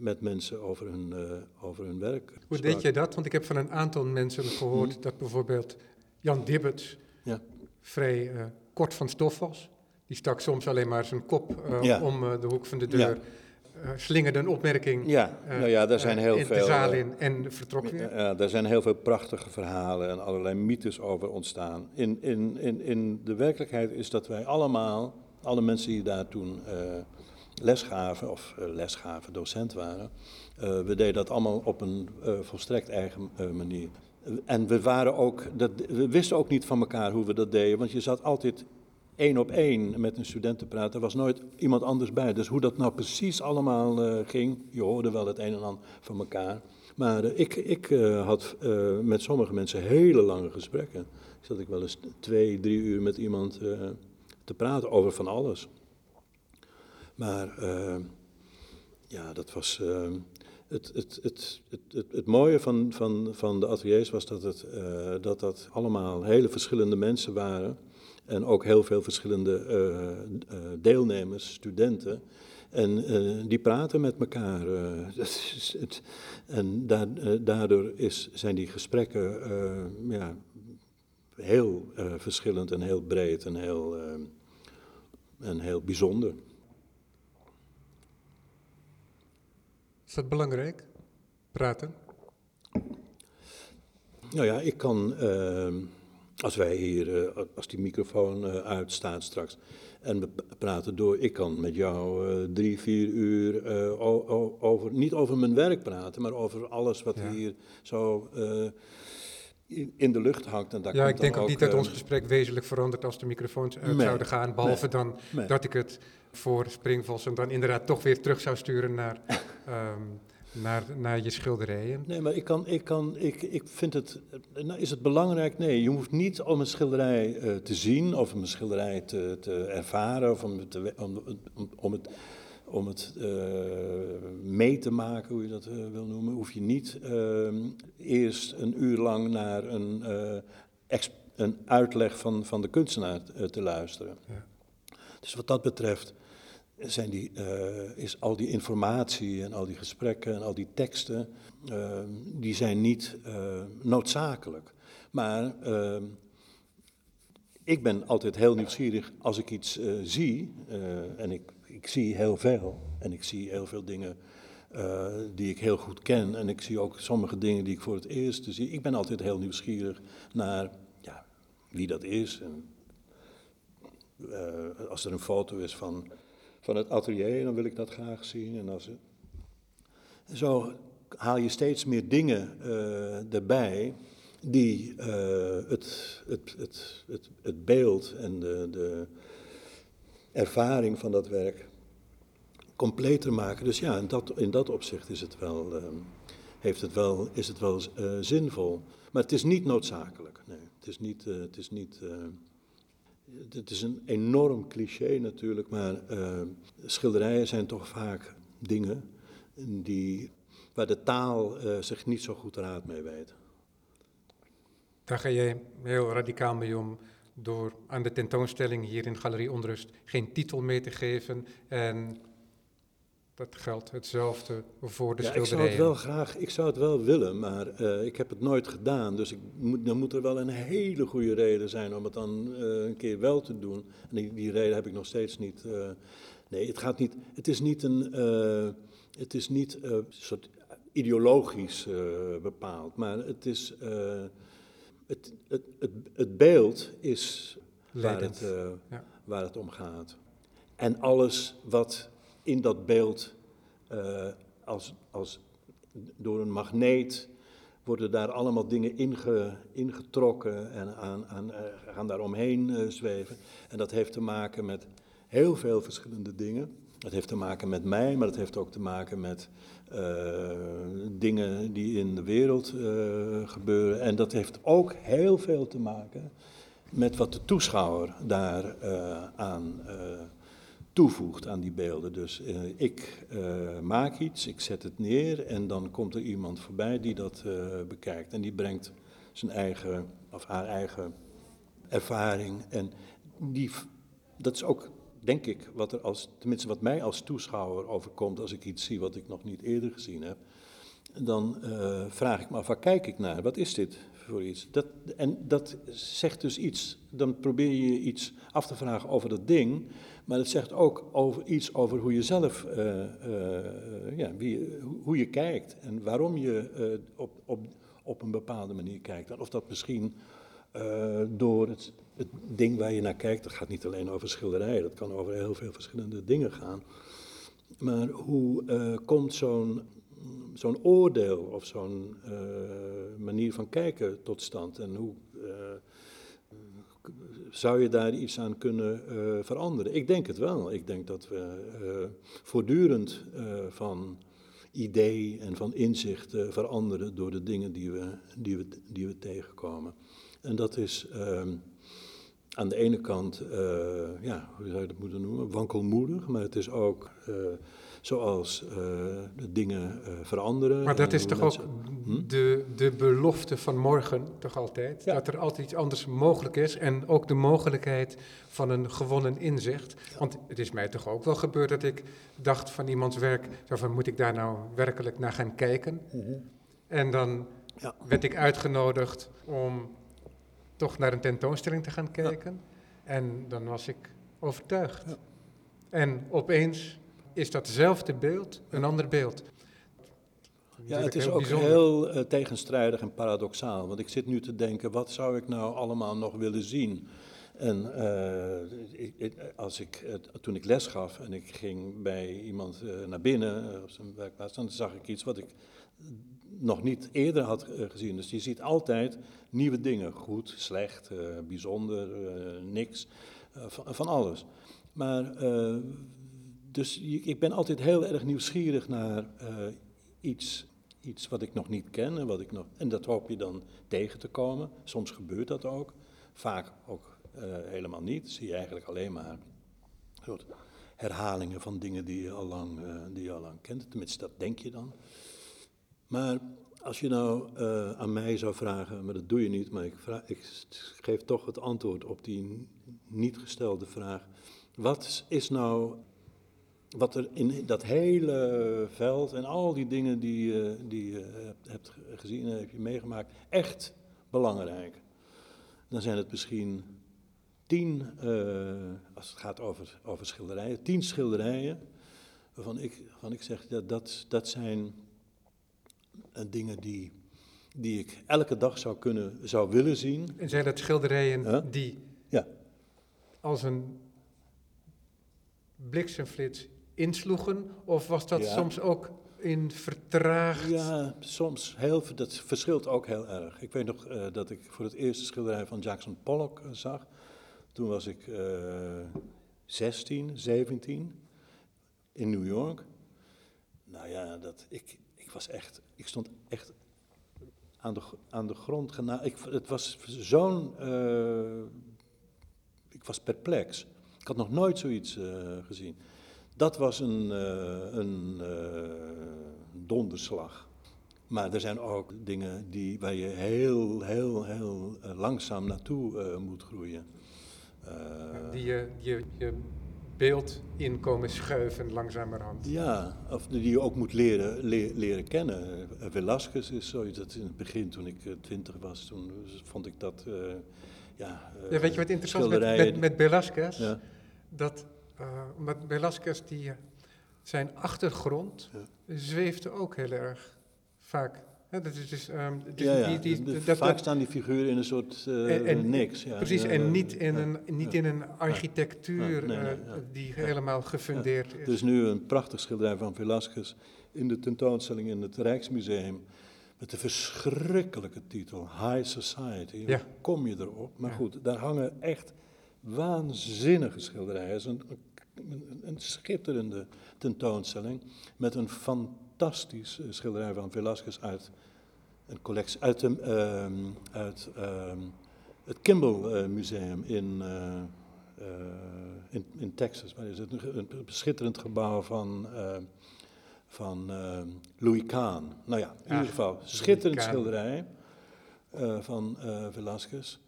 met mensen over hun, uh, over hun werk. Hoe deed je dat? Want ik heb van een aantal mensen gehoord hm. dat bijvoorbeeld Jan Dibbets ja. vrij uh, kort van stof was. Die stak soms alleen maar zijn kop uh, ja. om de hoek van de deur. Ja. slingerde een opmerking ja, nou ja, daar zijn heel in veel, de zaal in en vertrok weer. Ja, daar zijn heel veel prachtige verhalen en allerlei mythes over ontstaan. In, in, in, in de werkelijkheid is dat wij allemaal, alle mensen die daar toen lesgaven, of uh, lesgaven, docent waren. Uh, we deden dat allemaal op een uh, volstrekt eigen manier. En we, waren ook, dat, we wisten ook niet van elkaar hoe we dat deden, want je zat altijd één op één met een student te praten. Er was nooit iemand anders bij. Dus hoe dat nou precies allemaal ging, je hoorde wel het een en ander van elkaar. Maar ik, ik had met sommige mensen hele lange gesprekken. Ik zat ik wel eens twee, drie uur met iemand te praten over van alles. Maar uh, ja, dat was. Uh, het, het, het, het, het, mooie van, van, van de ateliers was dat, het, uh, dat dat allemaal hele verschillende mensen waren. En ook heel veel verschillende deelnemers, studenten. En die praten met elkaar. *laughs* en daardoor is, zijn die gesprekken ja, heel verschillend en heel breed en heel, en heel bijzonder. Is dat belangrijk? Praten? Nou ja, ik kan, uh, als wij hier, uh, als die microfoon uh, uitstaat straks en we praten door, ik kan met jou eh, drie, vier uur over, niet over mijn werk praten, maar over alles wat ja. hier zo in de lucht hangt. En daar ja, ik denk ook, ook niet dat ons gesprek wezenlijk verandert als de microfoons uit nee, zouden gaan, behalve nee, dan nee. dat ik het voor Springvos en dan inderdaad toch weer terug zou sturen naar, um, naar, naar je schilderijen. Nee, maar ik, kan, ik, kan, ik, ik vind het, nou is het belangrijk? Nee, je hoeft niet om een schilderij uh, te zien of een schilderij te, te ervaren of om, te, om, om, om het om het uh, mee te maken, hoe je dat uh, wil noemen, hoef je niet uh, eerst een uur lang naar een, een uitleg van, van de kunstenaar te luisteren. Ja. Dus wat dat betreft zijn die, is al die informatie en al die gesprekken en al die teksten, die zijn niet noodzakelijk. Maar ik ben altijd heel nieuwsgierig als ik iets zie, en ik ik zie heel veel. En ik zie heel veel dingen die ik heel goed ken. En ik zie ook sommige dingen die ik voor het eerst zie. Ik ben altijd heel nieuwsgierig naar ja, wie dat is. En, als er een foto is van, van het atelier, dan wil ik dat graag zien. En als. Zo haal je steeds meer dingen uh, erbij die het, het, het, het, het beeld en de, de ervaring van dat werk completer maken. Dus ja, in dat, in dat opzicht is het wel, uh, heeft het wel, is het wel uh, zinvol. Maar het is niet noodzakelijk. Nee, het is niet. Uh, het, is niet het is een enorm cliché natuurlijk, maar schilderijen zijn toch vaak dingen die, waar de taal zich niet zo goed raad mee weet. Daar ga jij heel radicaal mee om door aan de tentoonstelling hier in Galerie Onrust geen titel mee te geven. En dat geldt hetzelfde voor de ja, schilderijen. Ik zou het wel graag, ik zou het wel willen, maar uh, ik heb het nooit gedaan. Dus ik moet, dan moet er wel een hele goede reden zijn om het dan uh, een keer wel te doen. En die, die reden heb ik nog steeds niet. Uh, nee, het gaat niet. Het is niet een. het is niet een soort ideologisch bepaald, maar het is. Het, het, het, het, beeld is waar het, ja. waar het om gaat. En alles wat in dat beeld uh, als, als door een magneet worden daar allemaal dingen inge, ingetrokken en aan, aan, uh, gaan daar omheen uh, zweven. En dat heeft te maken met heel veel verschillende dingen. Dat heeft te maken met mij, maar dat heeft ook te maken met dingen die in de wereld gebeuren. En dat heeft ook heel veel te maken met wat de toeschouwer daar aan toevoegt aan die beelden. Dus uh, ik uh, maak iets, ik zet het neer en dan komt er iemand voorbij die dat uh, bekijkt. En die brengt zijn eigen of haar eigen ervaring. En die, dat is ook, denk ik, wat er als, tenminste wat mij als toeschouwer overkomt als ik iets zie wat ik nog niet eerder gezien heb. Dan vraag ik me af, waar kijk ik naar? Wat is dit iets? Dat, en dat zegt dus iets. Dan probeer je iets af te vragen over dat ding. Maar het zegt ook over iets over hoe je zelf, uh, uh, ja, wie, hoe je kijkt en waarom je uh, op, op, op een bepaalde manier kijkt. En of dat misschien door het, het ding waar je naar kijkt, dat gaat niet alleen over schilderijen, dat kan over heel veel verschillende dingen gaan. Maar hoe komt zo'n zo'n oordeel of zo'n manier van kijken tot stand? En hoe zou je daar iets aan kunnen uh, veranderen? Ik denk het wel. Ik denk dat we voortdurend van idee en van inzicht veranderen door de dingen die we, die we, die we tegenkomen. En dat is ehm, aan de ene kant, ja, hoe zou je dat moeten noemen, wankelmoedig, maar het is ook zoals uh, de dingen uh, veranderen. Maar dat is toch mensen... ook hm? de, de belofte van morgen, toch altijd? Ja. Dat er altijd iets anders mogelijk is en ook de mogelijkheid van een gewonnen inzicht. Ja. Want het is mij toch ook wel gebeurd dat ik dacht van iemands werk, zo van moet ik daar nou werkelijk naar gaan kijken? Mm -hmm. En dan ja. werd ik uitgenodigd om toch naar een tentoonstelling te gaan kijken. En dan was ik overtuigd. En opeens is datzelfde beeld een ander beeld. Ja, het is ook bijzonder. heel uh, tegenstrijdig en paradoxaal. Want ik zit nu te denken, wat zou ik nou allemaal nog willen zien? En uh, ik, als ik, uh, toen ik les gaf en ik ging bij iemand naar binnen op zijn werkplaats, dan zag ik iets wat ik nog niet eerder had gezien. Dus je ziet altijd nieuwe dingen, goed, slecht, bijzonder, niks, van, van, alles. Maar dus ik ben altijd heel erg nieuwsgierig naar uh, iets, iets wat ik nog niet ken en, wat ik nog, en dat hoop je dan tegen te komen. Soms gebeurt dat ook, vaak ook uh, helemaal niet. Zie je eigenlijk alleen maar soort herhalingen van dingen die je, al lang, uh, die je al lang kent. Tenminste, dat denk je dan. Maar als je nou aan mij zou vragen, maar dat doe je niet, maar ik, ik geef toch het antwoord op die niet gestelde vraag. Wat is nou wat er in dat hele veld en al die dingen die, uh, die je hebt gezien en heb je meegemaakt, echt belangrijk. Dan zijn het misschien tien, uh, als het gaat over, over schilderijen, tien schilderijen, waarvan ik, waarvan ik zeg, dat, dat, dat zijn uh, dingen die, die ik elke dag zou, kunnen, zou willen zien. En zijn dat schilderijen die ja. als een bliksemflits insloegen? Of was dat ja. soms ook in vertraagd? Ja, soms. Heel, dat verschilt ook heel erg. Ik weet nog uh, dat ik voor het eerste schilderij van Jackson Pollock uh, zag. Toen was ik uh, 16, 17 in New York. Nou ja, dat, ik, ik was echt, ik stond echt aan de, aan de grond. Gena ik, het was zo'n, uh, ik was perplex. Ik had nog nooit zoiets gezien. Dat was een, uh, een uh, donderslag. Maar er zijn ook dingen die, waar je heel, heel, heel eh, langzaam naartoe eh, moet groeien. Eh, die je, je, je beeld in komen schuiven langzamerhand. Ja, of die je ook moet leren, le- leren kennen. Uh, Velasquez is zoiets, dat in het begin toen ik uh, twintig was, toen vond ik dat, uh, ja... ja... Weet je wat interessant is met, met, met Velasquez? Ja. Dat, uh, omdat Velasquez, die, zijn achtergrond zweefde ook heel erg vaak. Ja, dat is dus, um, die, ja, ja. Die, die, de, dat, vaak staan die figuren in een soort uh, en, en, niks. Ja. Precies, en niet in een, niet in een architectuur nee, nee, uh, die helemaal gefundeerd is. Er is nu een prachtig schilderij van Velasquez in de tentoonstelling in het Rijksmuseum. Met de verschrikkelijke titel High Society. Hoe kom je erop? Maar goed, daar hangen echt waanzinnige schilderijen. Het is een, een, een schitterende tentoonstelling met een fantastisch schilderij van Velasquez uit een collectie uit, de, uh, uit uh, het Kimball uh, Museum in, uh, in, in, Texas. Maar is het een, een schitterend gebouw van, van Louis Kahn. Nou ja, in ieder geval, schitterend schilderij van Velasquez.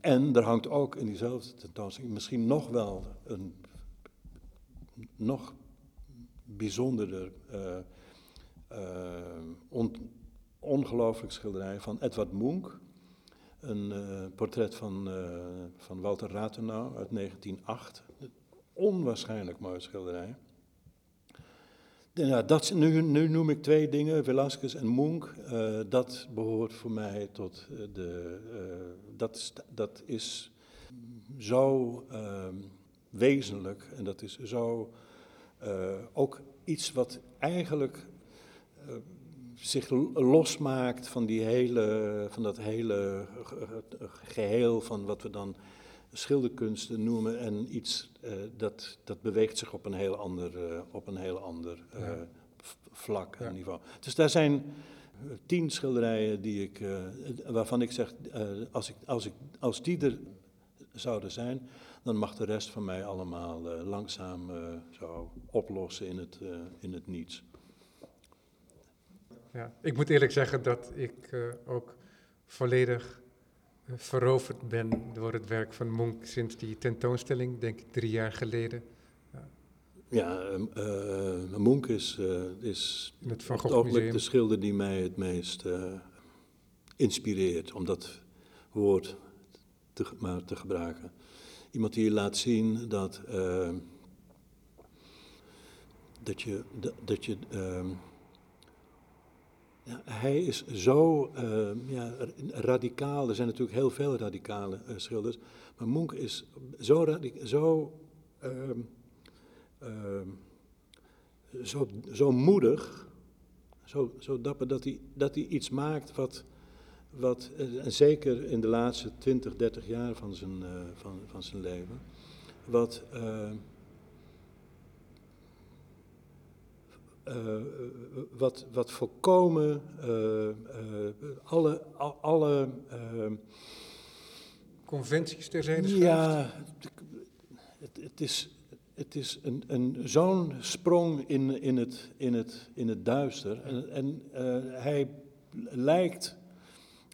en er hangt ook in diezelfde tentoonstelling misschien nog wel een nog bijzonderder, uh, uh, on, ongelooflijk schilderij van Edward Munch. Een uh, portret van, van Walter Rathenau uit 1908. Onwaarschijnlijk mooi schilderij. Ja, dat, nu, nu, noem ik twee dingen, Velasquez en Munch. dat behoort voor mij tot de. dat, is, dat is zo ehm, wezenlijk en dat is zo uh, ook iets wat eigenlijk uh, zich losmaakt van, die hele, van dat hele geheel van wat we dan schilderkunsten noemen en iets uh, dat, dat beweegt zich op een heel ander, op een heel ander ja. vlak en niveau. Dus daar zijn tien schilderijen die ik, waarvan ik zeg, als, ik, als, ik, als die er zouden zijn, dan mag de rest van mij allemaal uh, langzaam uh, zo oplossen in het, uh, in het niets. Ja, ik moet eerlijk zeggen dat ik ook volledig veroverd ben door het werk van Monk sinds die tentoonstelling, denk ik drie jaar geleden. Ja, Monk is, is het op het ogenblik de schilder die mij het meest inspireert, om dat woord te, maar te gebruiken. Iemand die laat zien dat, uh, dat je. Dat, je uh, ja, hij is zo uh, ja, radicaal. Er zijn natuurlijk heel veel radicale uh, schilders. Maar Munch is zo, zo, ehm, ehm, zo, zo moedig, zo, zo dapper, dat hij, dat hij iets maakt wat wat, en zeker in de laatste 20, 30 jaar van zijn, uh, van, van zijn leven, wat, uh, uh, wat, wat volkomen alle, alle conventies terzijde Ja, het, het, is, het is een, een, zo'n sprong in, in, het, in, het, in het duister. En, en hij lijkt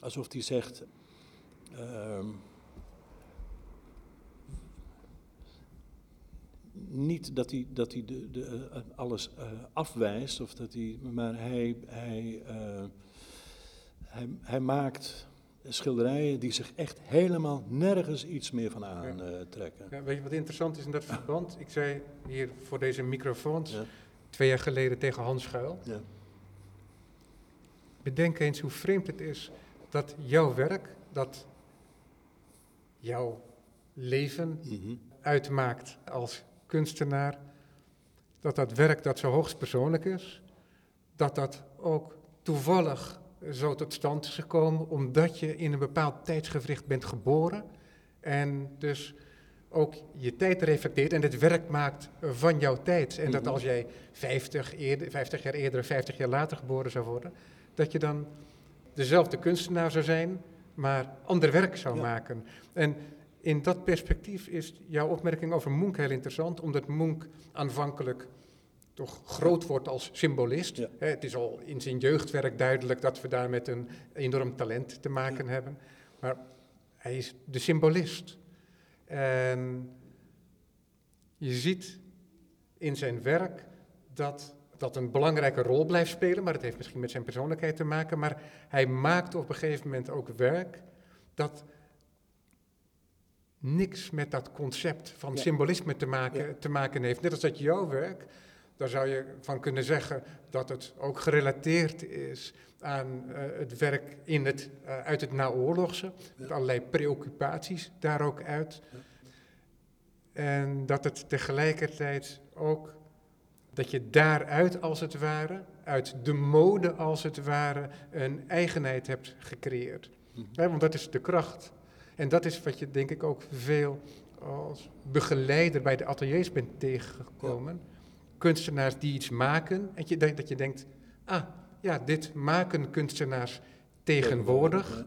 alsof hij zegt. Uh, niet dat hij, dat hij de, de, uh, alles uh, afwijst, of dat hij, maar hij, hij, uh, hij, hij, maakt schilderijen die zich echt helemaal nergens iets meer van aantrekken. Ja. ja, weet je wat interessant is in dat verband? Ik zei hier voor deze microfoons ja. twee jaar geleden tegen Hans Schuil. Ja. Bedenk eens hoe vreemd het is dat jouw werk, dat jouw leven mm-hmm. uitmaakt als kunstenaar, dat dat werk dat zo hoogst persoonlijk is, dat dat ook toevallig zo tot stand is gekomen omdat je in een bepaald tijdsgevricht bent geboren en dus ook je tijd reflecteert en het werk maakt van jouw tijd. En dat mm-hmm. als jij 50, eerder, 50 jaar eerder, 50 jaar later geboren zou worden, dat je dan dezelfde kunstenaar zou zijn, maar ander werk zou maken. En in dat perspectief is jouw opmerking over Munch heel interessant, omdat Munch aanvankelijk toch groot wordt als symbolist. Ja. Het is al in zijn jeugdwerk duidelijk dat we daar met een enorm talent te maken hebben. Maar hij is de symbolist. En je ziet in zijn werk dat dat een belangrijke rol blijft spelen, maar het heeft misschien met zijn persoonlijkheid te maken. Maar hij maakt op een gegeven moment ook werk dat niks met dat concept van Ja. symbolisme te maken, Ja. te maken heeft. Net als dat jouw werk, daar zou je van kunnen zeggen dat het ook gerelateerd is aan eh, het werk in het, eh, uit het naoorlogse, met allerlei preoccupaties daar ook uit. En dat het tegelijkertijd ook, dat je daaruit als het ware, uit de mode als het ware, een eigenheid hebt gecreëerd. Mhm. Want dat is de kracht. En dat is wat je denk ik ook veel als begeleider bij de ateliers bent tegengekomen. Kunstenaars die iets maken en je, denkt- dat je denkt, ah ja, dit maken kunstenaars tegenwoordig.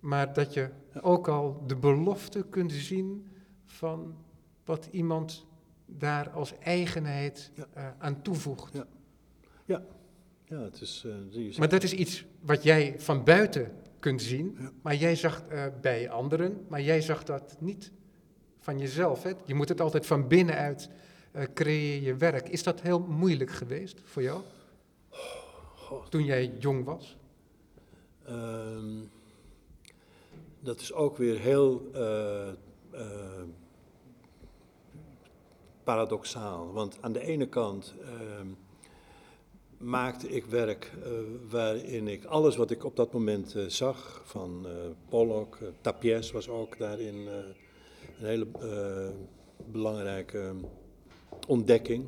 Maar dat je ook al de belofte kunt zien van wat iemand daar als eigenheid Ja. eh, aan toevoegt. Ja. Ja, het is... eh, is- Maar dat is iets wat jij van buiten kunt zien, Ja. maar jij zag eh, bij anderen, maar jij zag dat niet van jezelf. Hè? Je moet het altijd van binnenuit creëer je werk. Is dat heel moeilijk geweest voor jou toen jij jong was? Ehm, dat is ook weer heel paradoxaal. Want aan de ene kant ehm, maakte ik werk eh, waarin ik alles wat ik op dat moment eh, zag, van eh Pollock, Tapies was ook daarin een hele belangrijke ontdekking.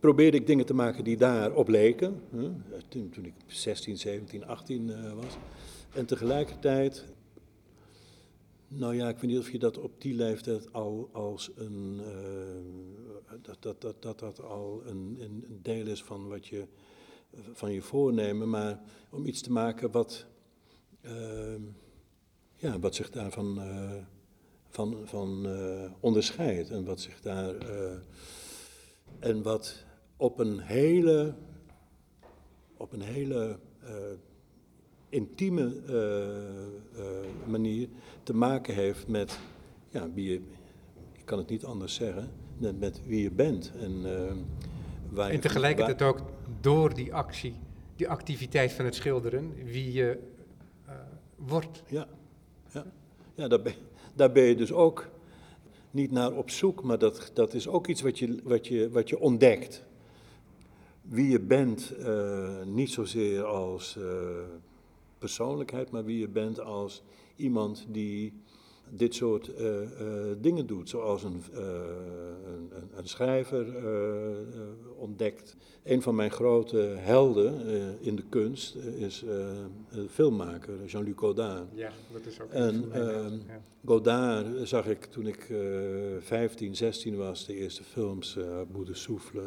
Probeerde ik dingen te maken die daarop leken, toen, toen ik 16, 17, 18 eh, was. En tegelijkertijd, nou ja, ik weet niet of je dat op die leeftijd al als een, eh, dat, dat, dat, dat dat al een, een deel is van wat je, van je voornemen, maar om iets te maken wat, eh, ja, wat zich daarvan eh, van, van, eh, onderscheidt en wat zich daar... en wat op een hele, op een hele intieme eh, eh, manier te maken heeft met ja, wie je, ik kan het niet anders zeggen, met, met wie je bent. En, waar je- En tegelijkertijd ook door die actie, die activiteit van het schilderen, wie je wordt. Ja, ja. ja daar, ben, daar ben je dus ook niet naar op zoek, maar dat, dat is ook iets wat je, wat je, wat je ontdekt. Wie je bent, niet zozeer als persoonlijkheid, maar wie je bent als iemand die dit soort eh, eh, dingen doet. Zoals een, eh, een, een- schrijver ontdekt. Een van mijn grote helden in de kunst is een filmmaker, Jean-Luc Godard. Ja, dat is ook En, ja. Godard zag ik toen ik eh 15, 16 was, de eerste films, Bout de Souffle,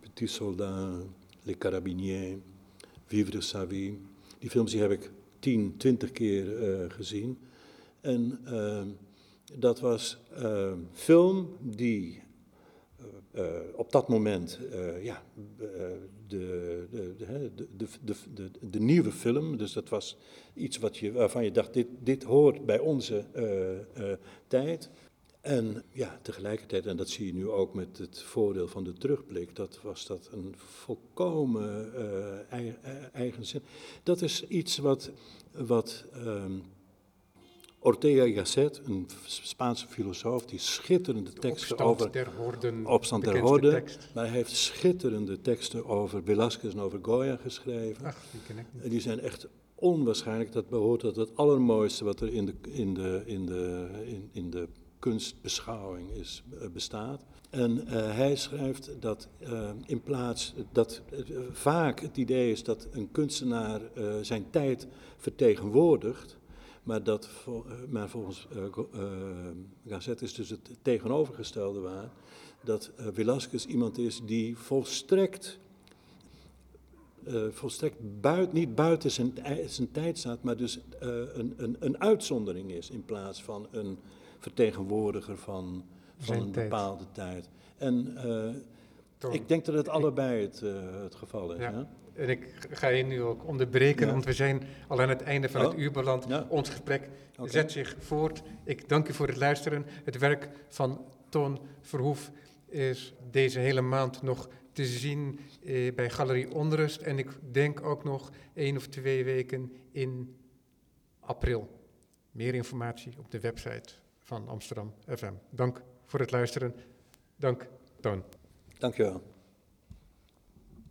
Petit Soldat, Les Carabiniers, Vivre de sa vie. Die films die heb ik 10, 20 keer eh, gezien. En ehm, dat was een film die eh, eh, op dat moment, ja, de, de, de, de, nieuwe film, dus dat was iets wat je, waarvan je dacht, dit, dit hoort bij onze tijd. En ja, tegelijkertijd, en dat zie je nu ook met het voordeel van de terugblik, dat was dat een volkomen eh, eigen zin. Dat is iets wat, wat ehm, Ortega y Gasset, een Spaanse filosoof, die schitterende teksten Opstand over der Horden. Opstand der Horden. tekst. Maar hij heeft schitterende teksten over Velázquez en over Goya geschreven. Ach, die ken ik niet. En die zijn echt onwaarschijnlijk. Dat behoort tot het allermooiste wat er in de, in de, in de, in, in de kunstbeschouwing is, eh, bestaat. En eh, hij schrijft dat eh, in plaats dat vaak het idee is dat een kunstenaar zijn tijd vertegenwoordigt. Maar, dat, maar volgens eh, Gasset is dus het tegenovergestelde waar. Dat eh Velasquez iemand is die volstrekt volstrekt buit, niet buiten zijn, zijn tijd staat, maar dus een, een, een uitzondering is in plaats van een vertegenwoordiger van, van een bepaalde tijd. En eh. Ik denk dat het allebei het, eh, het geval is. Ja. Ja. En ik ga je nu ook onderbreken, Ja. want we zijn al aan het einde van het Oh. uur beland. Ja. Ons gesprek zet zich voort. Ik dank u voor het luisteren. Het werk van Toon Verhoef is deze hele maand nog te zien eh, bij Galerie Onrust. En ik denk ook nog één of twee weken in april. Meer informatie op de website van Amsterdam FM. Dank voor het luisteren. Dank, Toon. Dank je wel.